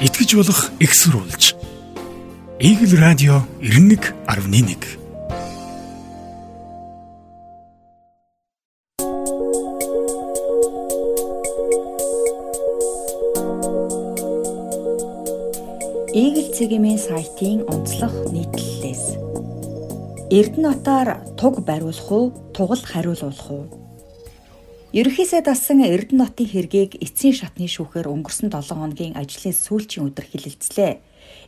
итгэж болох экссурулж. Игэл радио 91.1 Игэл цэгийн сайтын онцлог нийтлэлээс Эрдэнэтээр туг бариулах уу, тугал хариулуулах уу? Ерөнхийсэд дасан Эрдэнэтийн хэргийг эцсийн шатны шүүхээр өнгөрсөн 7 хоногийн ажлын сүүлчийн өдөр хилэлцлээ.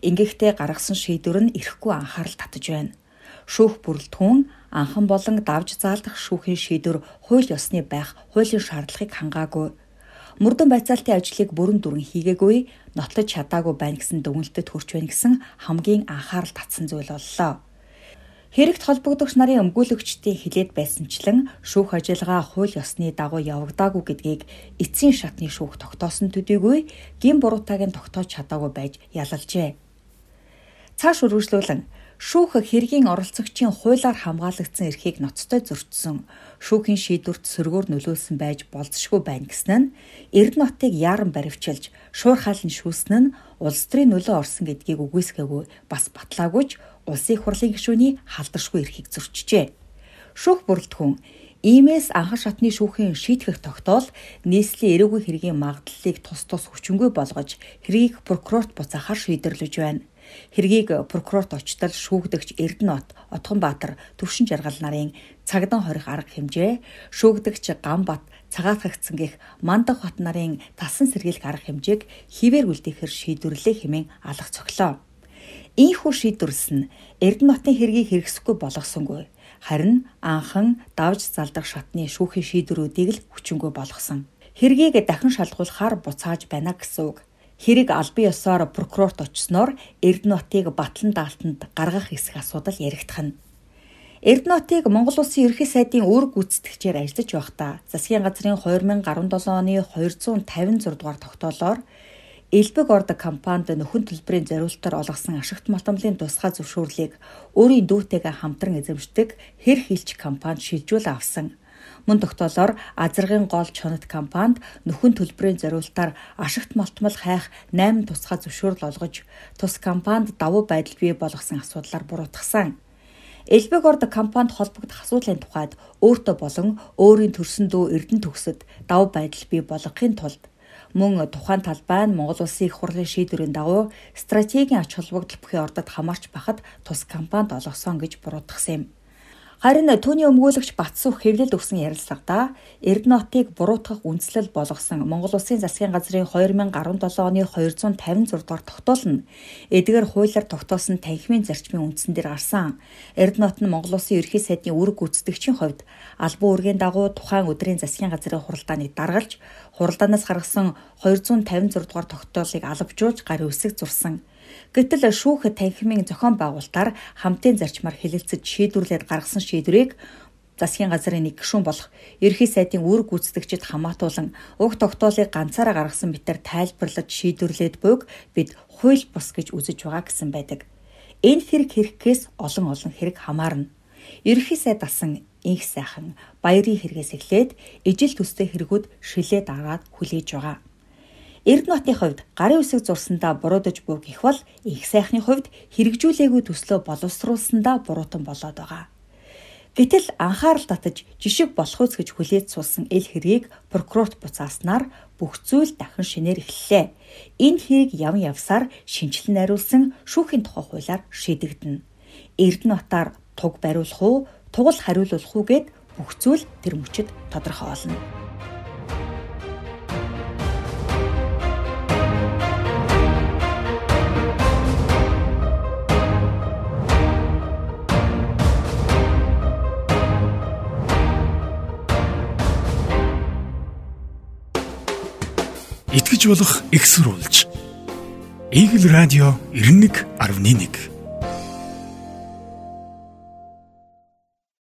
Ингэхдээ гаргасан шийдвэр нь ирэхгүй анхаарал татаж байна. Шүүх бүрэлдэхүүн анхан болон давж заалдах шүүхийн шийдвэр хууль ёсны байх хуулийн шаардлагыг хангаагүй. Мөрдөн байцаалтын ажлыг бүрэн дүрэн хийгээгүй, нотлож чадаагүй байна гэсэн дүгнэлтэд хүрч байна гэсэн хамгийн анхаарал татсан зүйл боллоо. Хэрэгт холбогдогч нарын өмгөөлөгчдийн хилээд байсанчлан шүүх ажиллагаа хууль ёсны дагуу явагдаагүй гэдгийг эцсийн шатны шүүх тогтоосон төдийгүй гин буруутайг нь тогтоож чадаагүй байж ялалжээ. Цааш үргэлжлүүлэн шүүх хэргийн оролцогчийн хуулиар хамгаалагдсан эрхийг ноцтой зөрчсөн шүүхийн шийдвэрт сөргөөр нөлөөлсөн байж болзошгүй байна гэсэн нь Эрдэнэтийг яаран баривчилж шуурхаал нь шүүсэн нь улс төрийн нөлөө орсон гэдгийг үгүйсгээгүй бас батлаагүйч улсын хурлын гишүүний халдваршгүй эрхийг зөрчижээ. Шүүх бүрэлдэхүүн Иймээс анхан шатны шүүхийн шийтгэх тогтоол нийслэлийн эрүүгийн хэргийн магадлалыг тус тус хүчингүй болгож хэргийг прокурорт буцаахаар шийдэрлэж байна. Хэргийг прокурорт очтол шүүгдэгч Эрдэнэт Отгонбаатар төвшин жаргал нарын цагдан хорих арга хэмжээ, шүүгдэгч Гамбат цагаатгагдсан гих Мандах бат нарын тасан сэргийлэх арга хэмжээг хിവэр үлдээхэр шийдвэрлээ хэмээн алах цоглоо. Ийхүү шийдвэрлс нь Эрдэнэтийн хэргийг хэрэгсэхгүй болгосонгүй. Харин анхан давж залдах шатны шүүхийн шийдвэрүүдийг л хүчингүй болгосон. Хэргийг дахин шалгуулахаар буцааж байна гэсэн үг хэрэг албан ёсоор прокурорт очсноор Эрдэнэтийг батлан даалтанд гаргах хэсэг асуудал яригдах нь. Эрдэнэтийг Монгол Улсын ерөнхий сайдын үр гүйцэтгэгчээр ажиллаж байхдаа засгийн газрын 2017 оны 256 дугаар тогтоолоор Элбэг орд компанид нөхөн төлбөрийн зориулалтаар олгосон ашигт малтамлын тусгай зөвшөөрлийг өөрийн дүүтэйгээ хамтран эзэмшдэг хэр хилч компанид шилжүүл авсан. Мөн тогтоолоор азаргын гол чонот компанид нөхөн төлбөрийн зориулалтаар ашигт малтмал хайх 8 тусгай зөвшөөрөл олгож тус компанид давуу байдал бий болгосон асуудлаар буруутгасан. Элбэг орд компанид холбогдох асуудлын тухайд өөртөө болон өөрийн төрсөн дүү Эрдэнэ төгсөд давуу байдал бий болгохын тулд мөн тухайн талбай нь Монгол Улсын их хурлын шийдвэрийн дагуу стратегийн ач холбогдол бүхий ордод хамаарч байхад тус компанид олгосон гэж буруутгасан юм. Харин түүний өмгөөлөгч Батсуух хэвлэлд өгсөн ярилцлагада Эрдэнэтийг буруутгах үндслэл болгосон Монгол Улсын засгийн газрын 2017 оны 256 дугаар тогтоол нь эдгээр хуулиар тогтоосон танхимын зарчмын үндсэн дээр гарсан. Эрдэнэт нь Монгол Улсын ерхий сайдын үүрэг гүйцэтгэгчийн хувьд албан үүргийн дагуу тухайн өдрийн засгийн газрын хуралдааныг даргалж хуралдаанаас гаргасан 256 дугаар тогтоолыг алавжуулж гарын үсэг зурсан. Гэтэл шүүх танхимын зохион байгуулалтаар хамтын зарчмаар хэлэлцэж шийдвэрлээд гаргасан шийдвэрийг засгийн газрын нэг гишүүн болох ерхий сайдын үр гүйцэтгэгчид хамаатуулан уг тогтоолыг ганцаараа гаргасан мэтэр тайлбарлаж шийдвэрлээд буйг бид хууль бус гэж үзэж байгаа гэсэн байдаг. Энэ хэрэг хэрэгкээс олон олон хэрэг хамаарна. Ерхий сайд дасан инх сайхан баярын хэрэгээс эхлээд ижил төстэй хэрэгүүд шилээд аваад хүлээж байгаа. Эрдэнэтийн хувьд гарын үсэг зурсандаа буруудаж буй гэх бол их сайхны хувьд хэрэгжүүлээгүй төслөө боловсруулсандаа буруутан болоод байгаа. Гэтэл анхаарал татаж жишг болох үс гэж хүлээж суулсан эл хэргийг прокурорт буцааснаар бүх зүйл дахин шинээр эхэллээ. Энэ хэрэг явн явсаар шинжилэн найруулсан шүүхийн тухай хуулиар шийдэгдэнэ. Эрдэнэтаар туг бариулах уу, тугал хариулуулах уу гэд бүх зүйл тэр мөчөд тодорхой болно. Итгэж болох экссурулж. Игэл радио 91.1